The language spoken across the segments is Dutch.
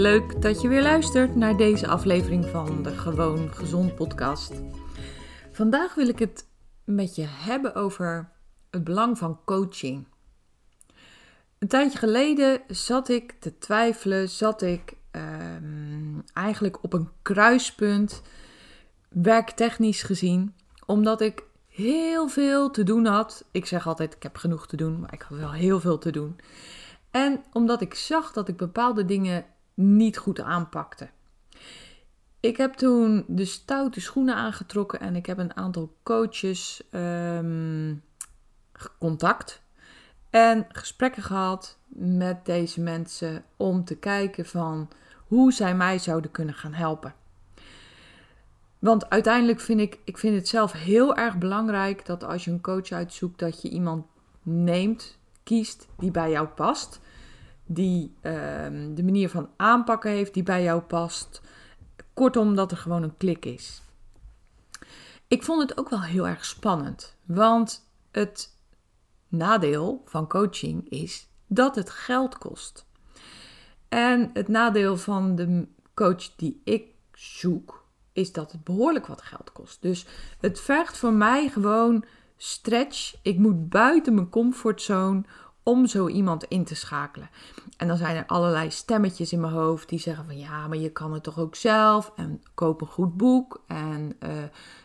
Leuk dat je weer luistert naar deze aflevering van de Gewoon Gezond podcast. Vandaag wil ik het met je hebben over het belang van coaching. Een tijdje geleden zat ik te twijfelen, zat ik ehm, eigenlijk op een kruispunt, werktechnisch gezien, omdat ik heel veel te doen had. Ik zeg altijd, ik heb genoeg te doen, maar ik had wel heel veel te doen. En omdat ik zag dat ik bepaalde dingen niet goed aanpakte. Ik heb toen de stoute schoenen aangetrokken en ik heb een aantal coaches um, contact en gesprekken gehad met deze mensen om te kijken van hoe zij mij zouden kunnen gaan helpen. Want uiteindelijk vind ik, ik vind het zelf heel erg belangrijk dat als je een coach uitzoekt, dat je iemand neemt, kiest die bij jou past. Die ehm, de manier van aanpakken heeft die bij jou past. Kortom, dat er gewoon een klik is. Ik vond het ook wel heel erg spannend. Want het nadeel van coaching is dat het geld kost. En het nadeel van de coach die ik zoek, is dat het behoorlijk wat geld kost. Dus het vergt voor mij gewoon stretch. Ik moet buiten mijn comfortzone om zo iemand in te schakelen. En dan zijn er allerlei stemmetjes in mijn hoofd die zeggen van ja, maar je kan het toch ook zelf. En koop een goed boek en uh,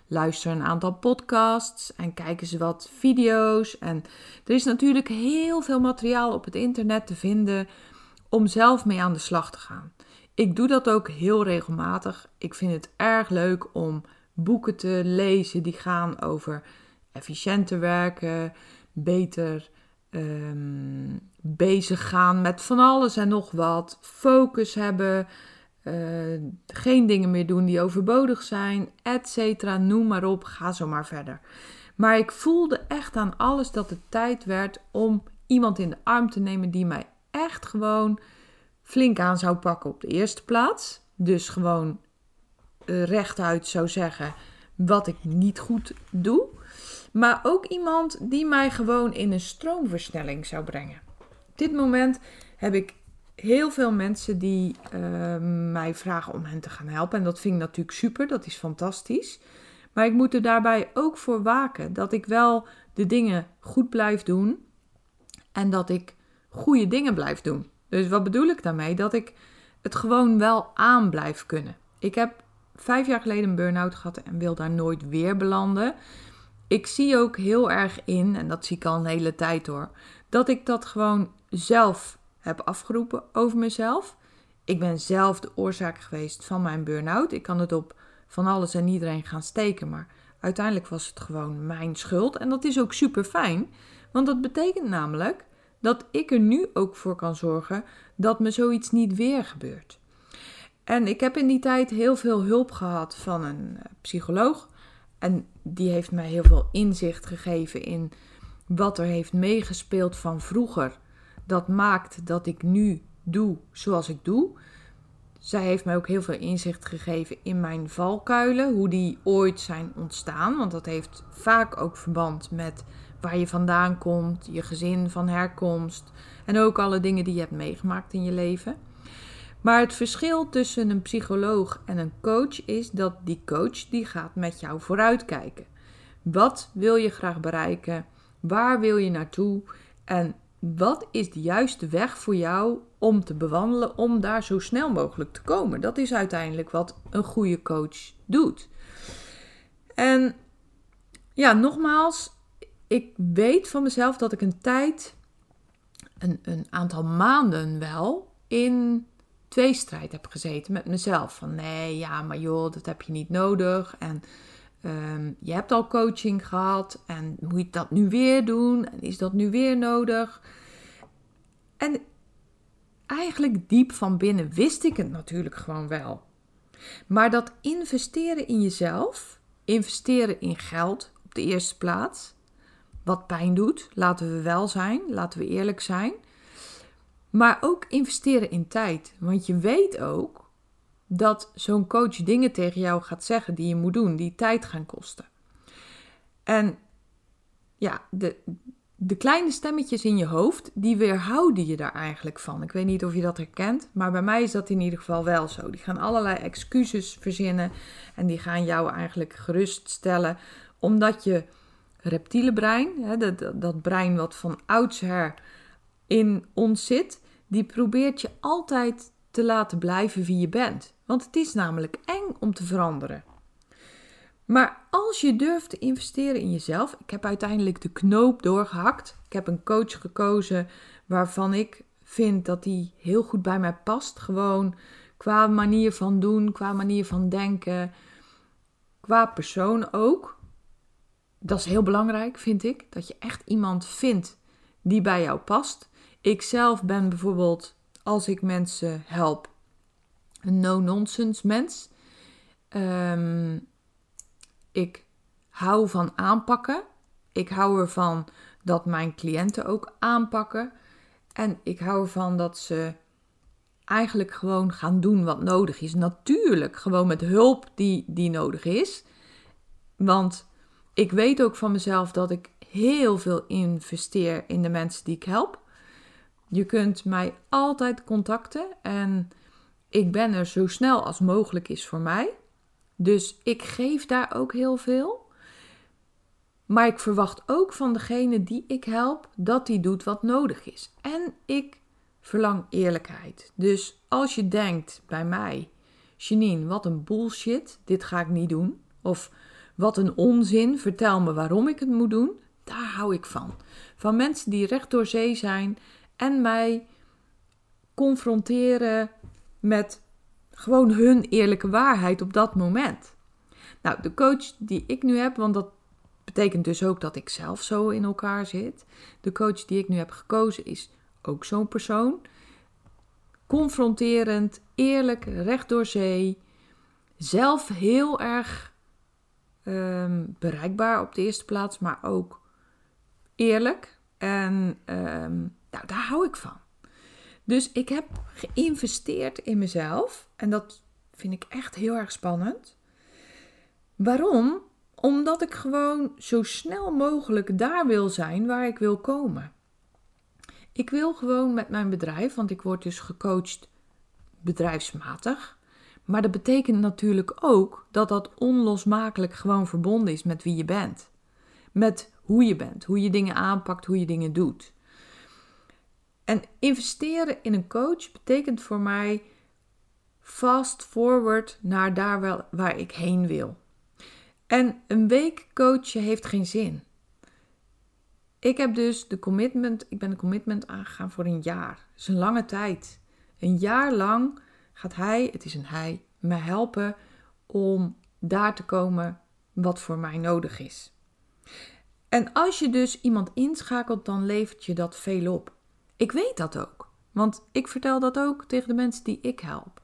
luister een aantal podcasts en kijk eens wat video's. En er is natuurlijk heel veel materiaal op het internet te vinden om zelf mee aan de slag te gaan. Ik doe dat ook heel regelmatig. Ik vind het erg leuk om boeken te lezen die gaan over efficiënter werken, beter um, bezig gaan met van alles en nog wat, focus hebben, uh, geen dingen meer doen die overbodig zijn, etc. Noem maar op, ga zo maar verder. Maar ik voelde echt aan alles dat het tijd werd om iemand in de arm te nemen die mij echt gewoon flink aan zou pakken op de eerste plaats. Dus gewoon uh, rechtuit zou zeggen wat ik niet goed doe. Maar ook iemand die mij gewoon in een stroomversnelling zou brengen. Op dit moment heb ik heel veel mensen die uh, mij vragen om hen te gaan helpen. En dat vind ik natuurlijk super, dat is fantastisch. Maar ik moet er daarbij ook voor waken dat ik wel de dingen goed blijf doen. En dat ik goede dingen blijf doen. Dus wat bedoel ik daarmee? Dat ik het gewoon wel aan blijf kunnen. Ik heb vijf jaar geleden een burn-out gehad en wil daar nooit weer belanden. Ik zie ook heel erg in, en dat zie ik al een hele tijd hoor, dat ik dat gewoon zelf heb afgeroepen over mezelf. Ik ben zelf de oorzaak geweest van mijn burn-out. Ik kan het op van alles en iedereen gaan steken, maar uiteindelijk was het gewoon mijn schuld. En dat is ook super fijn, want dat betekent namelijk dat ik er nu ook voor kan zorgen dat me zoiets niet weer gebeurt. En ik heb in die tijd heel veel hulp gehad van een eh, psycholoog. En die heeft mij heel veel inzicht gegeven in wat er heeft meegespeeld van vroeger. Dat maakt dat ik nu doe zoals ik doe. Zij heeft mij ook heel veel inzicht gegeven in mijn valkuilen, hoe die ooit zijn ontstaan. Want dat heeft vaak ook verband met waar je vandaan komt, je gezin van herkomst en ook alle dingen die je hebt meegemaakt in je leven. Maar het verschil tussen een psycholoog en een coach is dat die coach die gaat met jou vooruitkijken. Wat wil je graag bereiken? Waar wil je naartoe? En wat is de juiste weg voor jou om te bewandelen, om daar zo snel mogelijk te komen? Dat is uiteindelijk wat een goede coach doet. En ja, nogmaals, ik weet van mezelf dat ik een tijd, een, een aantal maanden wel, in tweestrijd heb gezeten met mezelf. Van nee, ja, maar joh, dat heb je niet nodig. En ehm, je hebt al coaching gehad. En moet je dat nu weer doen? En is dat nu weer nodig? En eigenlijk diep van binnen wist ik het natuurlijk gewoon wel. Maar dat investeren in jezelf, investeren in geld op de eerste plaats, wat pijn doet, laten we wel zijn, laten we eerlijk zijn. Maar ook investeren in tijd. Want je weet ook dat zo'n coach dingen tegen jou gaat zeggen die je moet doen, die tijd gaan kosten. En ja, de, de kleine stemmetjes in je hoofd, die weerhouden je daar eigenlijk van. Ik weet niet of je dat herkent, maar bij mij is dat in ieder geval wel zo. Die gaan allerlei excuses verzinnen en die gaan jou eigenlijk geruststellen, omdat je reptiele brein, hè, dat, dat brein wat van oudsher in ons zit, die probeert je altijd te laten blijven wie je bent. Want het is namelijk eng om te veranderen. Maar als je durft te investeren in jezelf, ik heb uiteindelijk de knoop doorgehakt. Ik heb een coach gekozen waarvan ik vind dat die heel goed bij mij past. Gewoon qua manier van doen, qua manier van denken, qua persoon ook. Dat is heel belangrijk, vind ik. Dat je echt iemand vindt die bij jou past. Ik zelf ben bijvoorbeeld, als ik mensen help, een no-nonsense mens. Ehm, ik hou van aanpakken. Ik hou ervan dat mijn cliënten ook aanpakken. En ik hou ervan dat ze eigenlijk gewoon gaan doen wat nodig is. Natuurlijk, gewoon met hulp die, die nodig is. Want ik weet ook van mezelf dat ik heel veel investeer in de mensen die ik help. Je kunt mij altijd contacten en ik ben er zo snel als mogelijk is voor mij. Dus ik geef daar ook heel veel. Maar ik verwacht ook van degene die ik help dat die doet wat nodig is. En ik verlang eerlijkheid. Dus als je denkt bij mij, Janine, wat een bullshit, dit ga ik niet doen. Of wat een onzin, vertel me waarom ik het moet doen. Daar hou ik van. Van mensen die recht door zee zijn en mij confronteren met gewoon hun eerlijke waarheid op dat moment. Nou, de coach die ik nu heb, want dat betekent dus ook dat ik zelf zo in elkaar zit. De coach die ik nu heb gekozen is ook zo'n persoon. Confronterend, eerlijk, recht door zee. Zelf heel erg ehm, bereikbaar op de eerste plaats, maar ook eerlijk. En ehm, nou, daar hou ik van. Dus ik heb geïnvesteerd in mezelf en dat vind ik echt heel erg spannend. Waarom? Omdat ik gewoon zo snel mogelijk daar wil zijn waar ik wil komen. Ik wil gewoon met mijn bedrijf, want ik word dus gecoacht bedrijfsmatig. Maar dat betekent natuurlijk ook dat dat onlosmakelijk gewoon verbonden is met wie je bent. Met hoe je bent, hoe je dingen aanpakt, hoe je dingen doet. En investeren in een coach betekent voor mij fast forward naar daar wel, waar ik heen wil. En een week coachen heeft geen zin. Ik heb dus de commitment, ik ben een commitment aangegaan voor een jaar. Dat is een lange tijd. Een jaar lang gaat hij, het is een hij, me helpen om daar te komen wat voor mij nodig is. En als je dus iemand inschakelt, dan levert je dat veel op. Ik weet dat ook, want ik vertel dat ook tegen de mensen die ik help.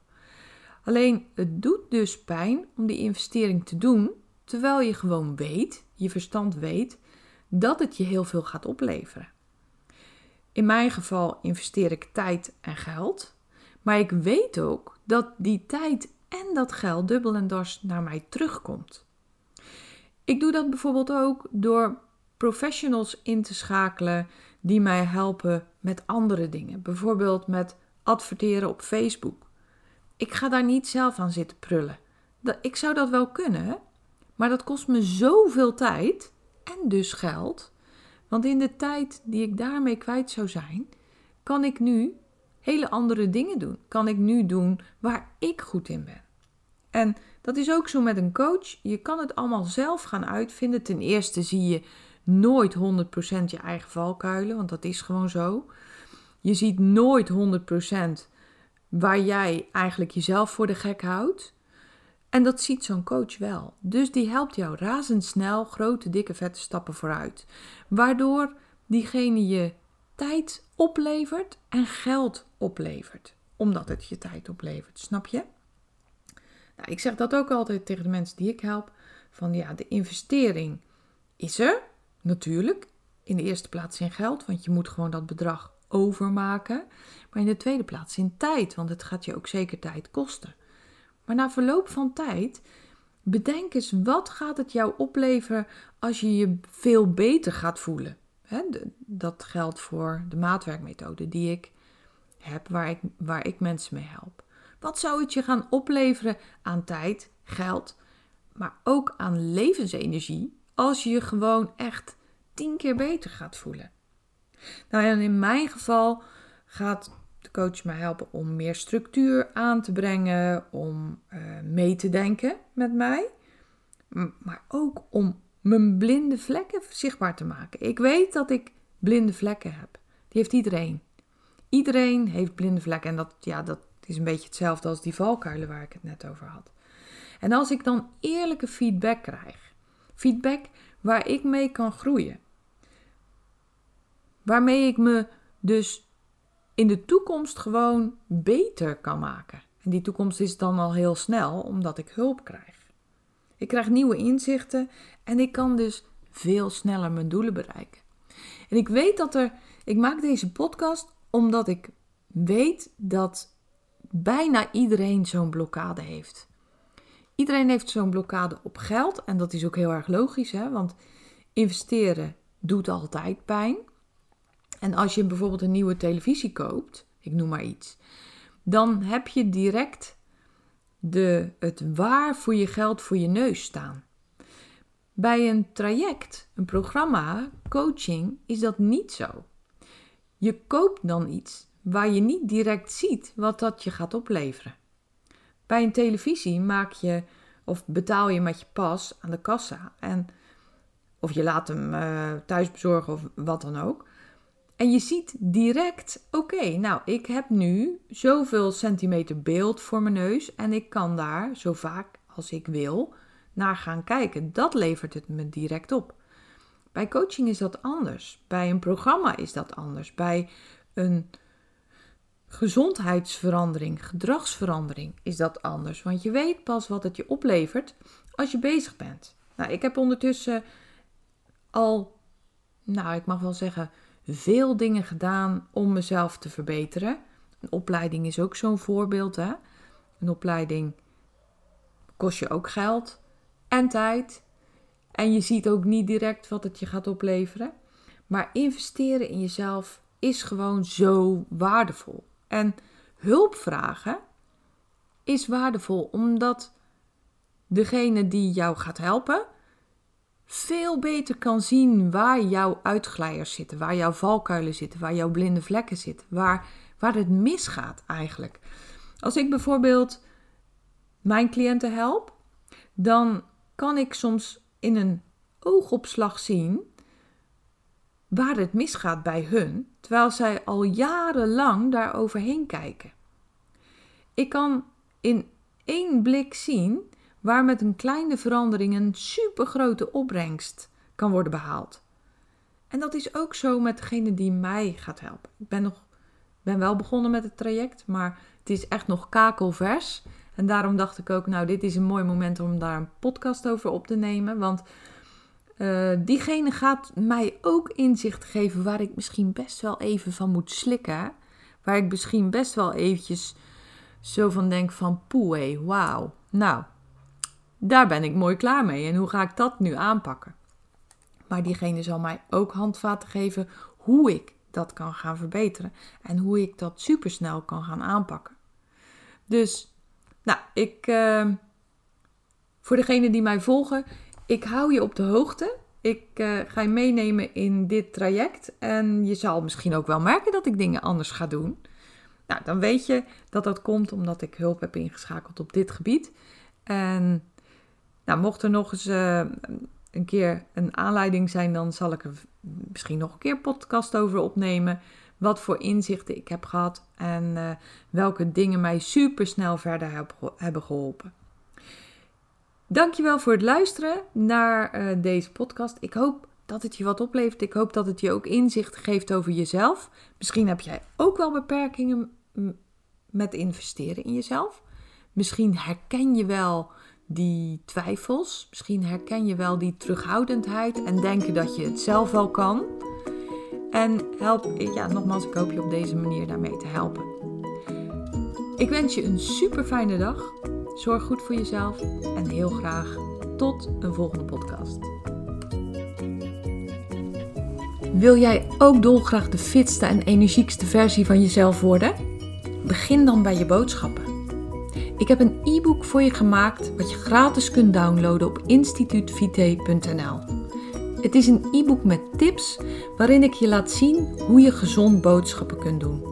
Alleen het doet dus pijn om die investering te doen, terwijl je gewoon weet, je verstand weet, dat het je heel veel gaat opleveren. In mijn geval investeer ik tijd en geld, maar ik weet ook dat die tijd en dat geld dubbel en dwars naar mij terugkomt. Ik doe dat bijvoorbeeld ook door professionals in te schakelen die mij helpen met andere dingen. Bijvoorbeeld met adverteren op Facebook. Ik ga daar niet zelf aan zitten prullen. Ik zou dat wel kunnen, maar dat kost me zoveel tijd en dus geld. Want in de tijd die ik daarmee kwijt zou zijn, kan ik nu hele andere dingen doen. Kan ik nu doen waar ik goed in ben. En dat is ook zo met een coach. Je kan het allemaal zelf gaan uitvinden. Ten eerste zie je nooit 100% je eigen valkuilen, want dat is gewoon zo. Je ziet nooit 100% waar jij eigenlijk jezelf voor de gek houdt. En dat ziet zo'n coach wel. Dus die helpt jou razendsnel grote, dikke, vette stappen vooruit. Waardoor diegene je tijd oplevert en geld oplevert. Omdat het je tijd oplevert, snap je? Nou, ik zeg dat ook altijd tegen de mensen die ik help. Van ja, de investering is er, natuurlijk. In de eerste plaats in geld, want je moet gewoon dat bedrag overmaken. Maar in de tweede plaats in tijd, want het gaat je ook zeker tijd kosten. Maar na verloop van tijd, bedenk eens wat gaat het jou opleveren als je je veel beter gaat voelen. dat geldt voor de maatwerkmethode die ik heb, waar ik, waar ik mensen mee help. Wat zou het je gaan opleveren aan tijd, geld, maar ook aan levensenergie als je je gewoon echt tien keer beter gaat voelen? Nou, en in mijn geval gaat de coach mij helpen om meer structuur aan te brengen, om uh, mee te denken met mij, maar ook om mijn blinde vlekken zichtbaar te maken. Ik weet dat ik blinde vlekken heb. Die heeft iedereen. Iedereen heeft blinde vlekken en dat, ja, dat is een beetje hetzelfde als die valkuilen waar ik het net over had. En als ik dan eerlijke feedback krijg, feedback waar ik mee kan groeien, waarmee ik me dus in de toekomst gewoon beter kan maken. En die toekomst is dan al heel snel, omdat ik hulp krijg. Ik krijg nieuwe inzichten en ik kan dus veel sneller mijn doelen bereiken. En ik weet dat er. Ik maak deze podcast omdat ik weet dat bijna iedereen zo'n blokkade heeft. Iedereen heeft zo'n blokkade op geld en dat is ook heel erg logisch, hè? want investeren doet altijd pijn. En als je bijvoorbeeld een nieuwe televisie koopt, ik noem maar iets, dan heb je direct de, het waar voor je geld voor je neus staan. Bij een traject, een programma, coaching, is dat niet zo. Je koopt dan iets waar je niet direct ziet wat dat je gaat opleveren. Bij een televisie maak je of betaal je met je pas aan de kassa en of je laat hem uh, thuis bezorgen of wat dan ook. En je ziet direct, oké, nou, ik heb nu zoveel centimeter beeld voor mijn neus en ik kan daar zo vaak als ik wil naar gaan kijken. Dat levert het me direct op. Bij coaching is dat anders. Bij een programma is dat anders. Bij een gezondheidsverandering, gedragsverandering is dat anders. Want je weet pas wat het je oplevert als je bezig bent. Nou, ik heb ondertussen al, nou, ik mag wel zeggen, veel dingen gedaan om mezelf te verbeteren. Een opleiding is ook zo'n voorbeeld. Hè? Een opleiding kost je ook geld en tijd. En je ziet ook niet direct wat het je gaat opleveren. Maar investeren in jezelf is gewoon zo waardevol. En hulp vragen is waardevol omdat degene die jou gaat helpen veel beter kan zien waar jouw uitglijers zitten, waar jouw valkuilen zitten, waar jouw blinde vlekken zitten, waar, waar het misgaat eigenlijk. Als ik bijvoorbeeld mijn cliënten help, dan kan ik soms in een oogopslag zien waar het misgaat bij hun, terwijl zij al jarenlang daar overheen kijken. Ik kan in één blik zien waar met een kleine verandering een supergrote opbrengst kan worden behaald. En dat is ook zo met degene die mij gaat helpen. Ik ben, nog, ben wel begonnen met het traject, maar het is echt nog kakelvers. En daarom dacht ik ook, nou, dit is een mooi moment om daar een podcast over op te nemen. Want uh, diegene gaat mij ook inzicht geven waar ik misschien best wel even van moet slikken. Waar ik misschien best wel eventjes zo van denk van poeh, wauw. Nou, daar ben ik mooi klaar mee. En hoe ga ik dat nu aanpakken? Maar diegene zal mij ook handvaten geven hoe ik dat kan gaan verbeteren. En hoe ik dat supersnel kan gaan aanpakken. Dus, nou, ik. Uh, voor degenen die mij volgen, ik hou je op de hoogte Ik uh, ga je meenemen in dit traject en je zal misschien ook wel merken dat ik dingen anders ga doen. Nou, dan weet je dat dat komt omdat ik hulp heb ingeschakeld op dit gebied. En nou, mocht er nog eens uh, een keer een aanleiding zijn, dan zal ik er misschien nog een keer podcast over opnemen. Wat voor inzichten ik heb gehad en uh, welke dingen mij super snel verder hebben geholpen. Dankjewel voor het luisteren naar uh, deze podcast. Ik hoop dat het je wat oplevert. Ik hoop dat het je ook inzicht geeft over jezelf. Misschien heb jij ook wel beperkingen met investeren in jezelf. Misschien herken je wel die twijfels. Misschien herken je wel die terughoudendheid en denken dat je het zelf wel kan. En help, ja, nogmaals, ik hoop je op deze manier daarmee te helpen. Ik wens je een super fijne dag. Zorg goed voor jezelf en heel graag tot een volgende podcast. Wil jij ook dolgraag de fitste en energiekste versie van jezelf worden? Begin dan bij je boodschappen. Ik heb een e-book voor je gemaakt wat je gratis kunt downloaden op instituutvite.nl. Het is een e-book met tips waarin ik je laat zien hoe je gezond boodschappen kunt doen.